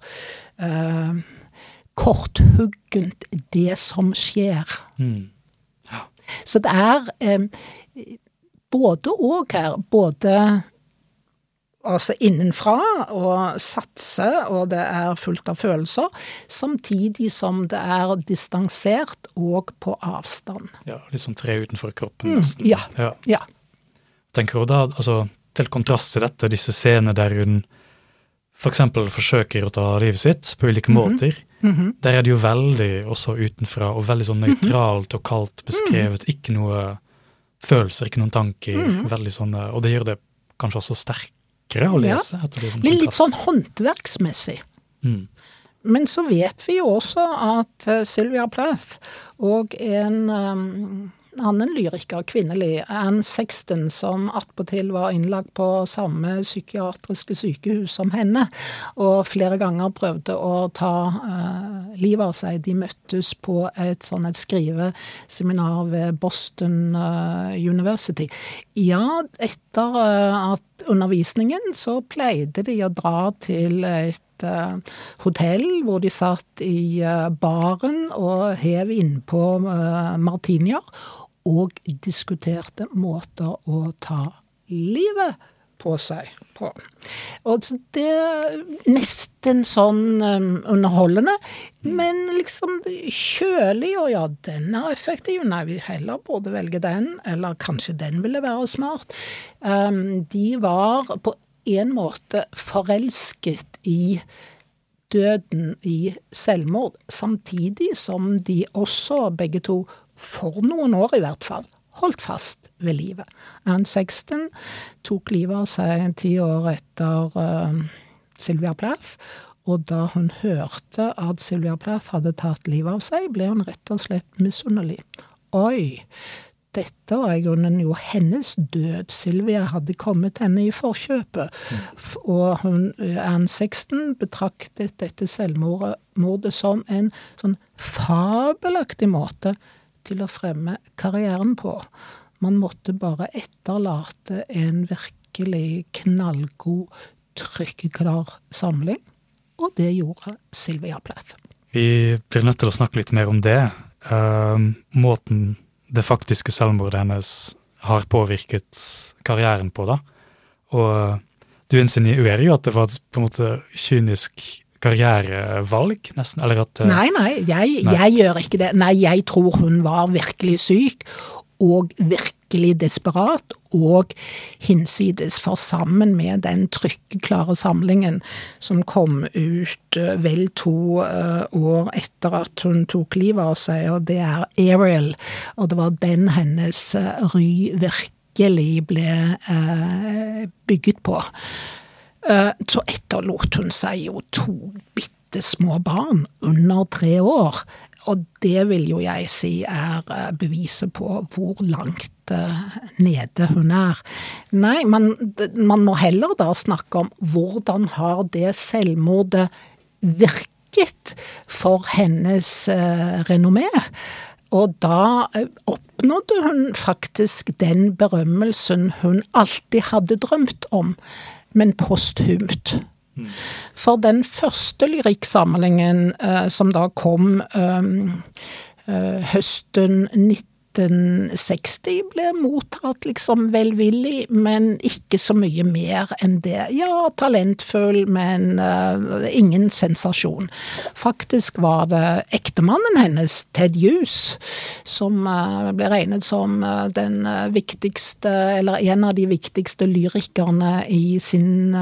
eh, korthuggent det som skjer. Mm. Ja. Så det er eh, både og her. Både altså innenfra og satse, og det er fullt av følelser. Samtidig som det er distansert og på avstand. Ja, litt sånn tre utenfor kroppen, nesten. Mm, ja, ja. ja. Tenker hun da, altså til kontrast til dette, disse scenene der hun f.eks. For forsøker å ta livet sitt på ulike mm -hmm. måter. Mm -hmm. Der er det jo veldig også utenfra og veldig sånn mhm. nøytralt og kaldt beskrevet. Mhm. Ikke noe følelser, ikke noen tanker. Mhm. veldig sånn, Og det gjør det kanskje også sterkt lekre å lese. Ja. Sånn litt sånn håndverksmessig. Mm. Men så vet vi jo også at uh, Sylvia Plath og en um, annen lyriker, kvinnelig, Anne Sexton, som attpåtil var innlagt på samme psykiatriske sykehus som henne, og flere ganger prøvde å ta uh, livet av seg. De møttes på et sånn et skriveseminar ved Boston uh, University. Ja, etter uh, at undervisningen så pleide de å dra til et hotell hvor de satt i baren og hev innpå martinier, og diskuterte måter å ta livet på seg. på. Og det er nesten sånn um, underholdende, men liksom kjølig, og ja, den er effektiv. Nei, vi heller burde velge den, eller kanskje den ville være smart. Um, de var på en måte forelsket i døden i selvmord, samtidig som de også, begge to, for noen år i hvert fall, holdt fast ved livet. Anne Sexton tok livet av seg ti år etter uh, Sylvia Plath. Og da hun hørte at Sylvia Plath hadde tatt livet av seg, ble hun rett og slett misunnelig. Oi, dette var i grunnen jo hennes død. Sylvia hadde kommet henne i forkjøpet. Mm. Og hun, Anne Sexton betraktet dette selvmordet som en sånn fabelaktig måte til å fremme karrieren på. Man måtte bare etterlate en virkelig knallgod, trykkeklar samling, og det gjorde Sylvia Plath. Vi blir nødt til å snakke litt mer om det. Uh, måten det faktiske selvmordet hennes har påvirket karrieren på, da. Og du insinuerer jo at det var et på en måte kynisk karrierevalg, nesten? Eller at eh, Nei, nei jeg, nei, jeg, gjør ikke det. Nei, jeg tror hun var virkelig syk, og virkelig desperat, og hinsides. For sammen med den trykkeklare samlingen som kom ut eh, vel to uh, år etter at hun tok livet av seg, og det er Ariel, og det var den hennes ry virkelig ble bygget på. Eh, så etterlot hun seg jo to bitte små barn under tre år. Og det vil jo jeg si er eh, beviset på hvor langt eh, nede hun er. Nei, man, man må heller da snakke om hvordan har det selvmordet virket for hennes renommé? Og da oppnådde hun faktisk den berømmelsen hun alltid hadde drømt om men posthumt. Mm. For den første lyrikksamlingen eh, som da kom eh, eh høsten 19 1960 ble mottatt liksom velvillig, men ikke så mye mer enn det. Ja, talentfull, men uh, ingen sensasjon. Faktisk var det ektemannen hennes, Ted Hughes, som uh, ble regnet som uh, den viktigste, eller en av de viktigste lyrikerne i sin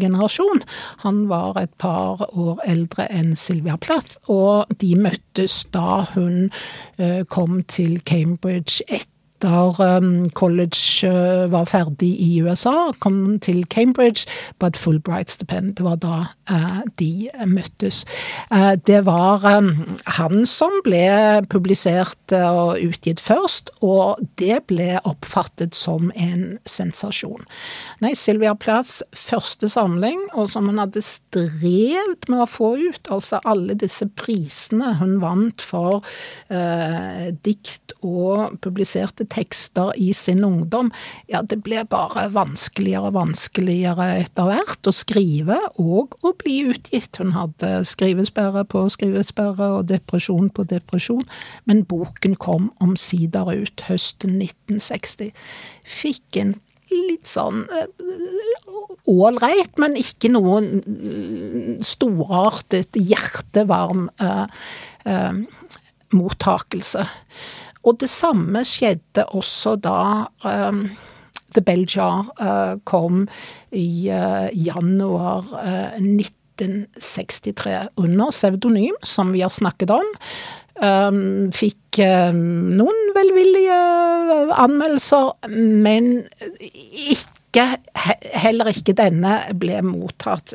generasjon. Han var et par år eldre enn Sylvia Plath, og de møttes da hun kom til Cambridge Cambridge etter um, college uh, var ferdig i USA, kom til Cambridge på et Fulbright-stipend. Det var da de møttes. Det var han som ble publisert og utgitt først, og det ble oppfattet som en sensasjon. Nei, Sylvia Plaths første samling, og som hun hadde strevd med å få ut, altså alle disse prisene hun vant for dikt og publiserte tekster i sin ungdom, ja, det ble bare vanskeligere og vanskeligere etter hvert å skrive og å bli utgitt. Hun hadde skrivesperre på skrivesperre og depresjon på depresjon, men boken kom omsider ut høsten 1960. Fikk en litt sånn ålreit, men ikke noen storartet, hjertevarm eh, eh, mottakelse. Og det samme skjedde også da um, The Bell uh, kom i uh, januar uh, 1963 under pseudonym, som vi har snakket om. Um, fikk um, noen velvillige anmeldelser, men ikke, heller ikke denne ble mottatt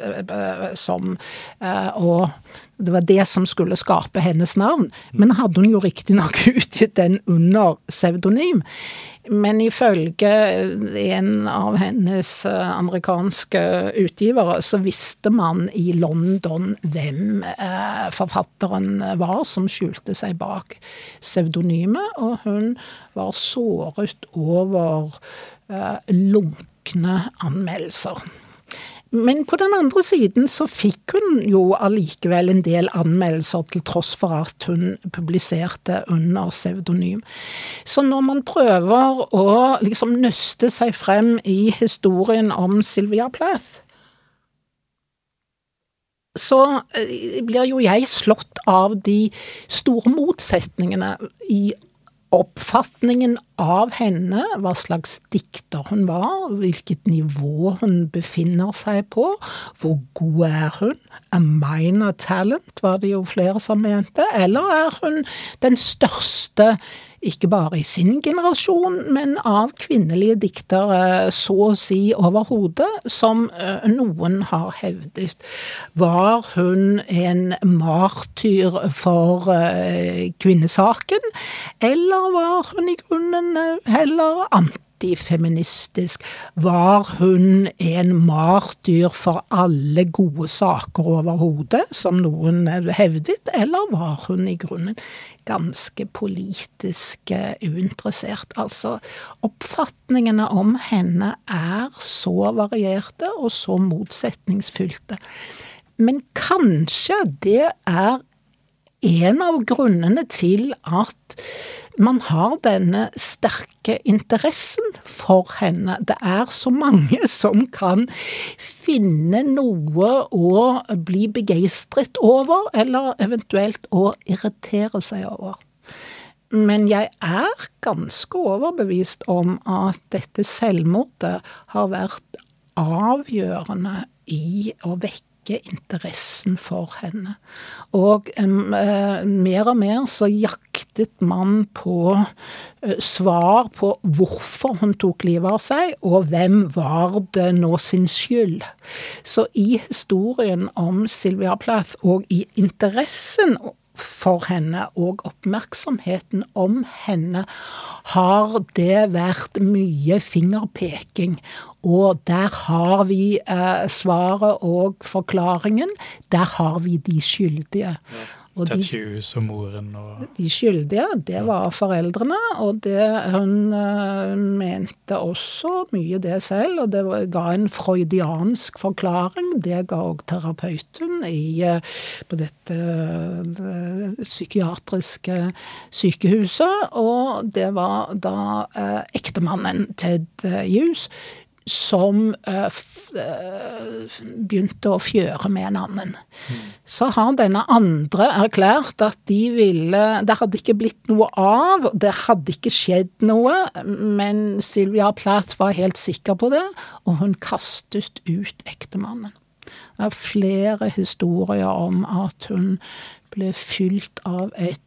som Og det var det som skulle skape hennes navn. Men hadde hun jo riktignok utgitt den under pseudonym. Men ifølge en av hennes eh, amerikanske utgivere, så visste man i London hvem eh, forfatteren var som skjulte seg bak pseudonymet, og hun var såret over eh, lunkne anmeldelser. Men på den andre siden så fikk hun jo allikevel en del anmeldelser, til tross for at hun publiserte under pseudonym. Så når man prøver å liksom nøste seg frem i historien om Sylvia Plath, så eh, blir jo jeg slått av de store motsetningene i oppfatningen av henne, hva slags dikter hun var, hvilket nivå hun befinner seg på, hvor god er hun, a minor talent, var det jo flere som mente, eller er hun den største ikke bare i sin generasjon, men av kvinnelige diktere så å si overhodet, som eh, noen har hevdet. Var hun en martyr for eh, kvinnesaken, eller var hun i grunnen eh, heller anti? Antifeministisk? Var hun en martyr for alle gode saker overhodet, som noen hevdet, eller var hun i grunnen ganske politisk uinteressert? Altså, oppfatningene om henne er så varierte og så motsetningsfylte. Men kanskje det er en av grunnene til at man har denne sterke interessen for henne. Det er så mange som kan finne noe å bli begeistret over, eller eventuelt å irritere seg over. Men jeg er ganske overbevist om at dette selvmordet har vært avgjørende i å vekke vekke interessen for henne. Og eh, mer og mer så jaktet man på eh, svar på hvorfor hun tok livet av seg, og hvem var det nå sin skyld. Så i historien om Sylvia Plath, og i interessen for henne og oppmerksomheten om henne, har det vært mye fingerpeking. Og der har vi eh, svaret og forklaringen. Der har vi de skyldige. Ja. Tatjus og moren og De skyldige, det var foreldrene, og det hun uh, mente også mye det selv, og det ga en freudiansk forklaring. Det ga òg terapeuten i, uh, på dette uh, psykiatriske sykehuset, og det var da ektemannen Ted Hughes som uh, begynte å fjøre med en annen. Så har denne andre erklært at de ville Det hadde ikke blitt noe av, det hadde ikke skjedd noe, men Sylvia Plath var helt sikker på det, og hun kastet ut ektemannen. Det er flere historier om at hun ble fylt av et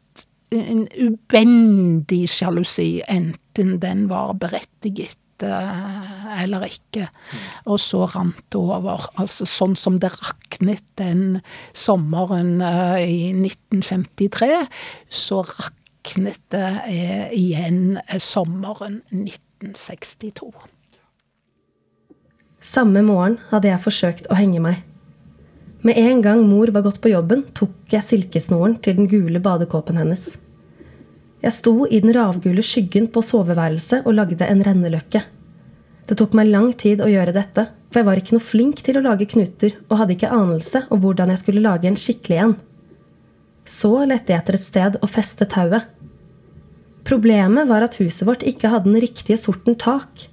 en ubendig sjalusi, enten den var berettiget Eh, eller ikke. Og så rant det over. Altså sånn som det raknet den sommeren eh, i 1953, så raknet det eh, igjen sommeren 1962. Samme morgen hadde jeg forsøkt å henge meg. Med en gang mor var gått på jobben, tok jeg silkesnoren til den gule badekåpen hennes. Jeg sto i den ravgule skyggen på soveværelset og lagde en renneløkke. Det tok meg lang tid å gjøre dette, for jeg var ikke noe flink til å lage knuter og hadde ikke anelse om hvordan jeg skulle lage en skikkelig en. Så lette jeg etter et sted å feste tauet. Problemet var at huset vårt ikke hadde den riktige sorten tak.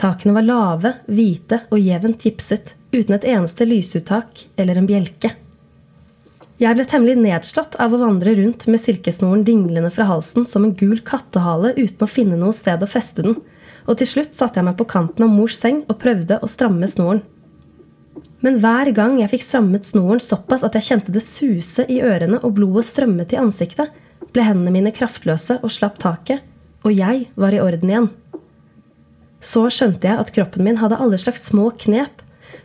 Takene var lave, hvite og jevnt gipset, uten et eneste lysuttak eller en bjelke. Jeg ble temmelig nedslått av å vandre rundt med silkesnoren dinglende fra halsen som en gul kattehale uten å finne noe sted å feste den, og til slutt satte jeg meg på kanten av mors seng og prøvde å stramme snoren. Men hver gang jeg fikk strammet snoren såpass at jeg kjente det suse i ørene og blodet strømmet i ansiktet, ble hendene mine kraftløse og slapp taket, og jeg var i orden igjen. Så skjønte jeg at kroppen min hadde alle slags små knep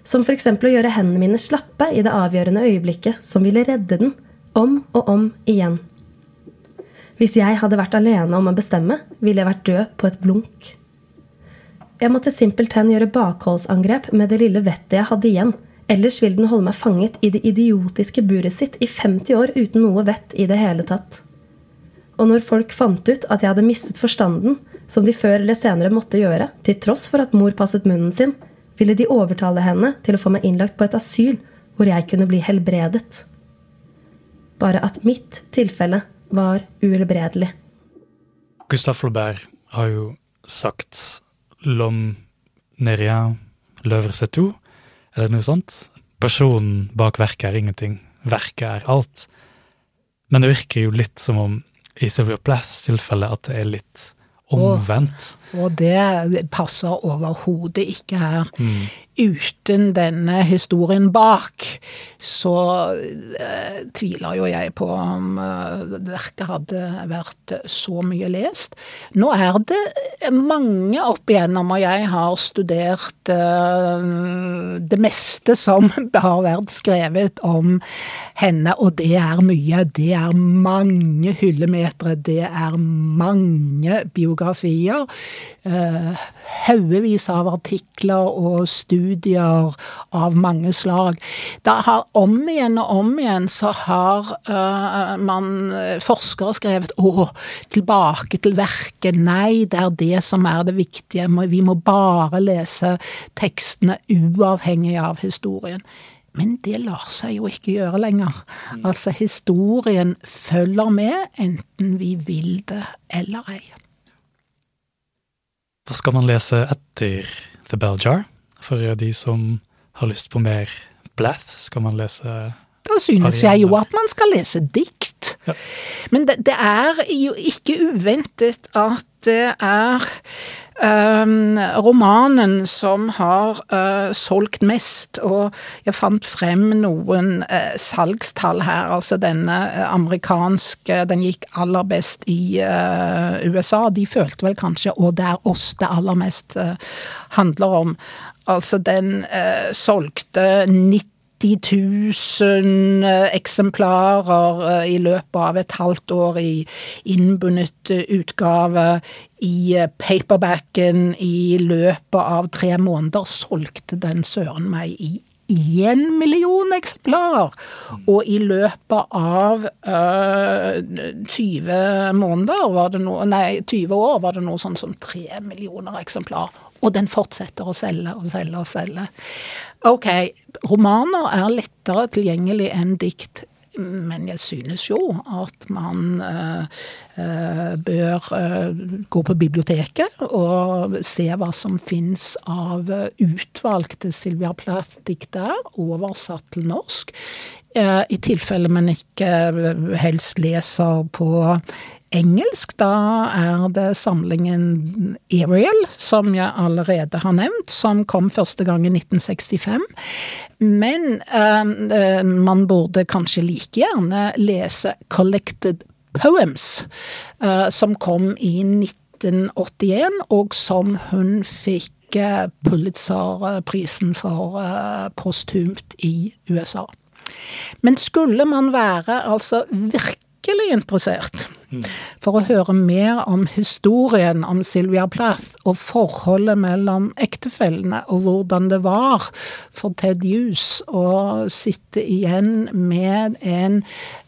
som f.eks. å gjøre hendene mine slappe i det avgjørende øyeblikket som ville redde den, om og om igjen. Hvis jeg hadde vært alene om å bestemme, ville jeg vært død på et blunk. Jeg måtte simpelthen gjøre bakholdsangrep med det lille vettet jeg hadde igjen, ellers ville den holde meg fanget i det idiotiske buret sitt i 50 år uten noe vett i det hele tatt. Og når folk fant ut at jeg hadde mistet forstanden, som de før eller senere måtte gjøre, til tross for at mor passet munnen sin, ville de overtale henne til å få meg innlagt på et asyl hvor jeg kunne bli helbredet. Bare at mitt tilfelle var uhelbredelig. Gustav Flaubert har jo sagt 'l'homme n'est rien, l'œuvre c'est tout', eller noe sånt. Personen bak verket er ingenting, verket er alt. Men det virker jo litt som om i Sylvia Plaths tilfelle at det er litt omvendt. Og, og det passer overhodet ikke her. Mm. Uten denne historien bak, så eh, tviler jo jeg på om eh, verket hadde vært så mye lest. Nå er det mange opp igjennom, og jeg har studert eh, det meste som har vært skrevet om henne, og det er mye. Det er mange hyllemetere, det er mange biografier. Eh, haugevis av artikler og studier av mange slag. Da har om igjen og om igjen så har eh, man forskere skrevet 'Å, tilbake til verket'. Nei, det er det som er det viktige. Vi må bare lese tekstene uavhengig av historien. Men det lar seg jo ikke gjøre lenger. Altså, historien følger med, enten vi vil det eller ei. Hva skal man lese etter The Bell Jar? For de som har lyst på mer Blath, skal man lese Da synes jeg jo at man skal lese dikt. Ja. Men det, det er jo ikke uventet at det er Um, romanen som har uh, solgt mest, og jeg fant frem noen uh, salgstall her. Altså denne uh, amerikanske Den gikk aller best i USA. De følte vel kanskje Og det er oss det aller mest handler om. Altså, den solgte 90 000 eksemplarer i løpet av et halvt år i innbundet utgave i eh, paperbacken i løpet av tre måneder solgte den søren meg i én million eksemplarer. Og i løpet av øh, eh, 20 måneder var det noe Nei, 20 år var det noe sånn som tre millioner eksemplar. Og den fortsetter å selge og selge og selge. Ok, romaner er lettere tilgjengelig enn dikt men jeg synes jo at man uh, uh, bør eh, gå på biblioteket og se hva som fins av utvalgte Sylvia Plath-dikt der, oversatt til norsk. I tilfelle man ikke helst leser på engelsk, da er det samlingen Ariel, som jeg allerede har nevnt, som kom første gang i 1965. Men eh, man burde kanskje like gjerne lese Collected Poems, eh, som kom i 1981, og som hun fikk uh, Pulitzer-prisen for posthumt i USA. Men skulle man være altså virkelig interessert for å høre mer om historien om Sylvia Plath og forholdet mellom ektefellene, og hvordan det var for Ted Hughes å sitte igjen med en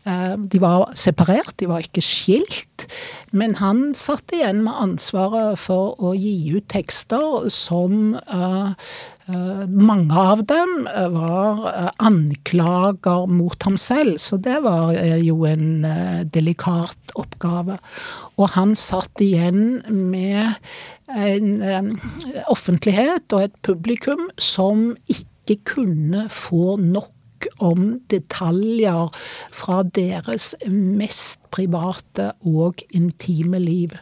eh, De var separert, de var ikke skilt, men han satt igjen med ansvaret for å gi ut tekster som uh, Eh, mange av dem eh, var eh, anklager mot ham selv, så det var jo en delikat oppgave. Og han satt igjen med en offentlighet og et publikum som ikke kunne få nok om detaljer fra deres mest private og intime liv.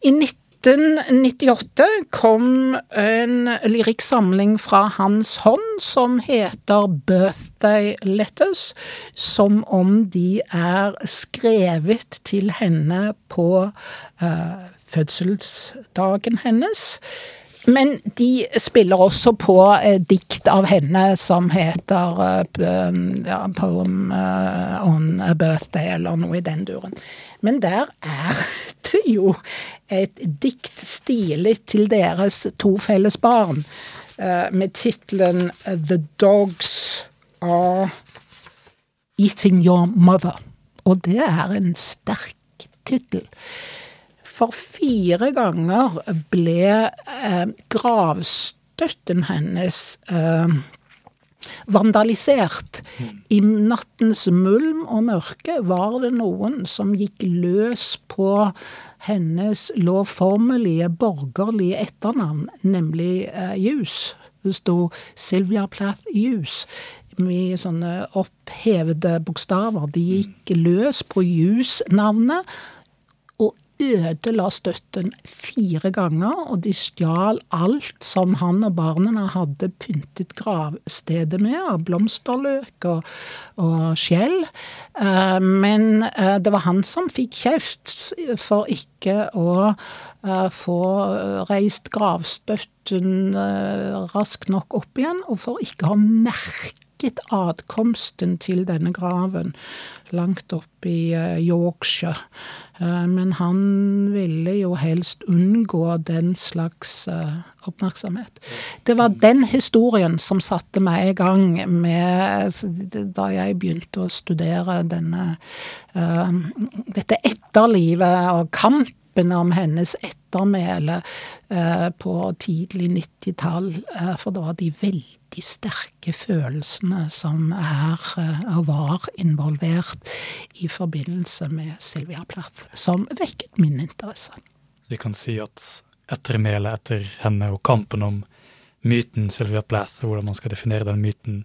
I 19 1998 kom en lyrikksamling fra hans hånd som heter Birthday Letters, som om de er skrevet til henne på uh, fødselsdagen hennes. Men de spiller også på eh, dikt av henne som heter eh, Poem uh, on a Birthday, eller noe i den duren. Men der er det jo et dikt stilig til deres to felles barn, uh, med tittelen The Dogs Are Eating Your Mother. Og det er en sterk tittel. For fire ganger ble eh, gravstøtten hennes eh, vandalisert. I nattens mulm og mørke var det noen som gikk løs på hennes lovformelige borgerlige etternavn, nemlig uh, Jus. Det sto Sylvia Plath Jus med sånne opphevede bokstaver. De gikk løs på Hughes-navnet ødela støtten fire ganger, og de stjal alt som han og barna hadde pyntet gravstedet med, av blomsterløk og, og skjell. Eh, men eh, det var han som fikk kjeft for ikke å eh, få reist gravstøtten raskt nok opp igjen, og for ikke å ha merket adkomsten til denne graven langt opp i Yorkshire. Eh, men han ville jo helst unngå den slags eh, oppmerksomhet. Det var den historien som satte meg i gang med da jeg begynte å studere denne, eh, dette etterlivet og kampen om hennes ettermæle på tidlig 90-tall. For da var de veldig de sterke følelsene som er og var involvert i forbindelse med Sylvia Plath, som vekket min interesse. Vi kan si at ettermælet etter henne og kampen om myten Sylvia Plath, hvordan man skal definere den myten,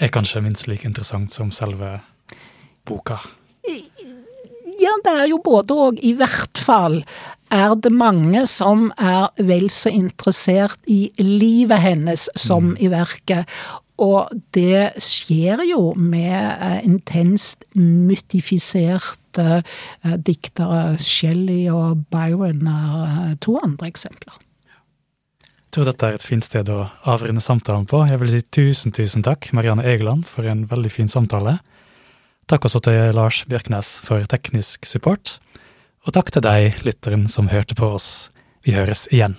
er kanskje minst like interessant som selve boka? Ja, det er jo både og. I hvert fall er det mange som er vel så interessert i livet hennes som mm. i verket. Og det skjer jo med eh, intenst mytifiserte eh, diktere. Shelley og Byron er eh, to andre eksempler. Jeg tror dette er et fint sted å avrunde samtalen på. Jeg vil si tusen, tusen takk, Marianne Egeland, for en veldig fin samtale. Takk også til Lars Bjørknes for teknisk support. Og takk til deg, lytteren som hørte på oss. Vi høres igjen.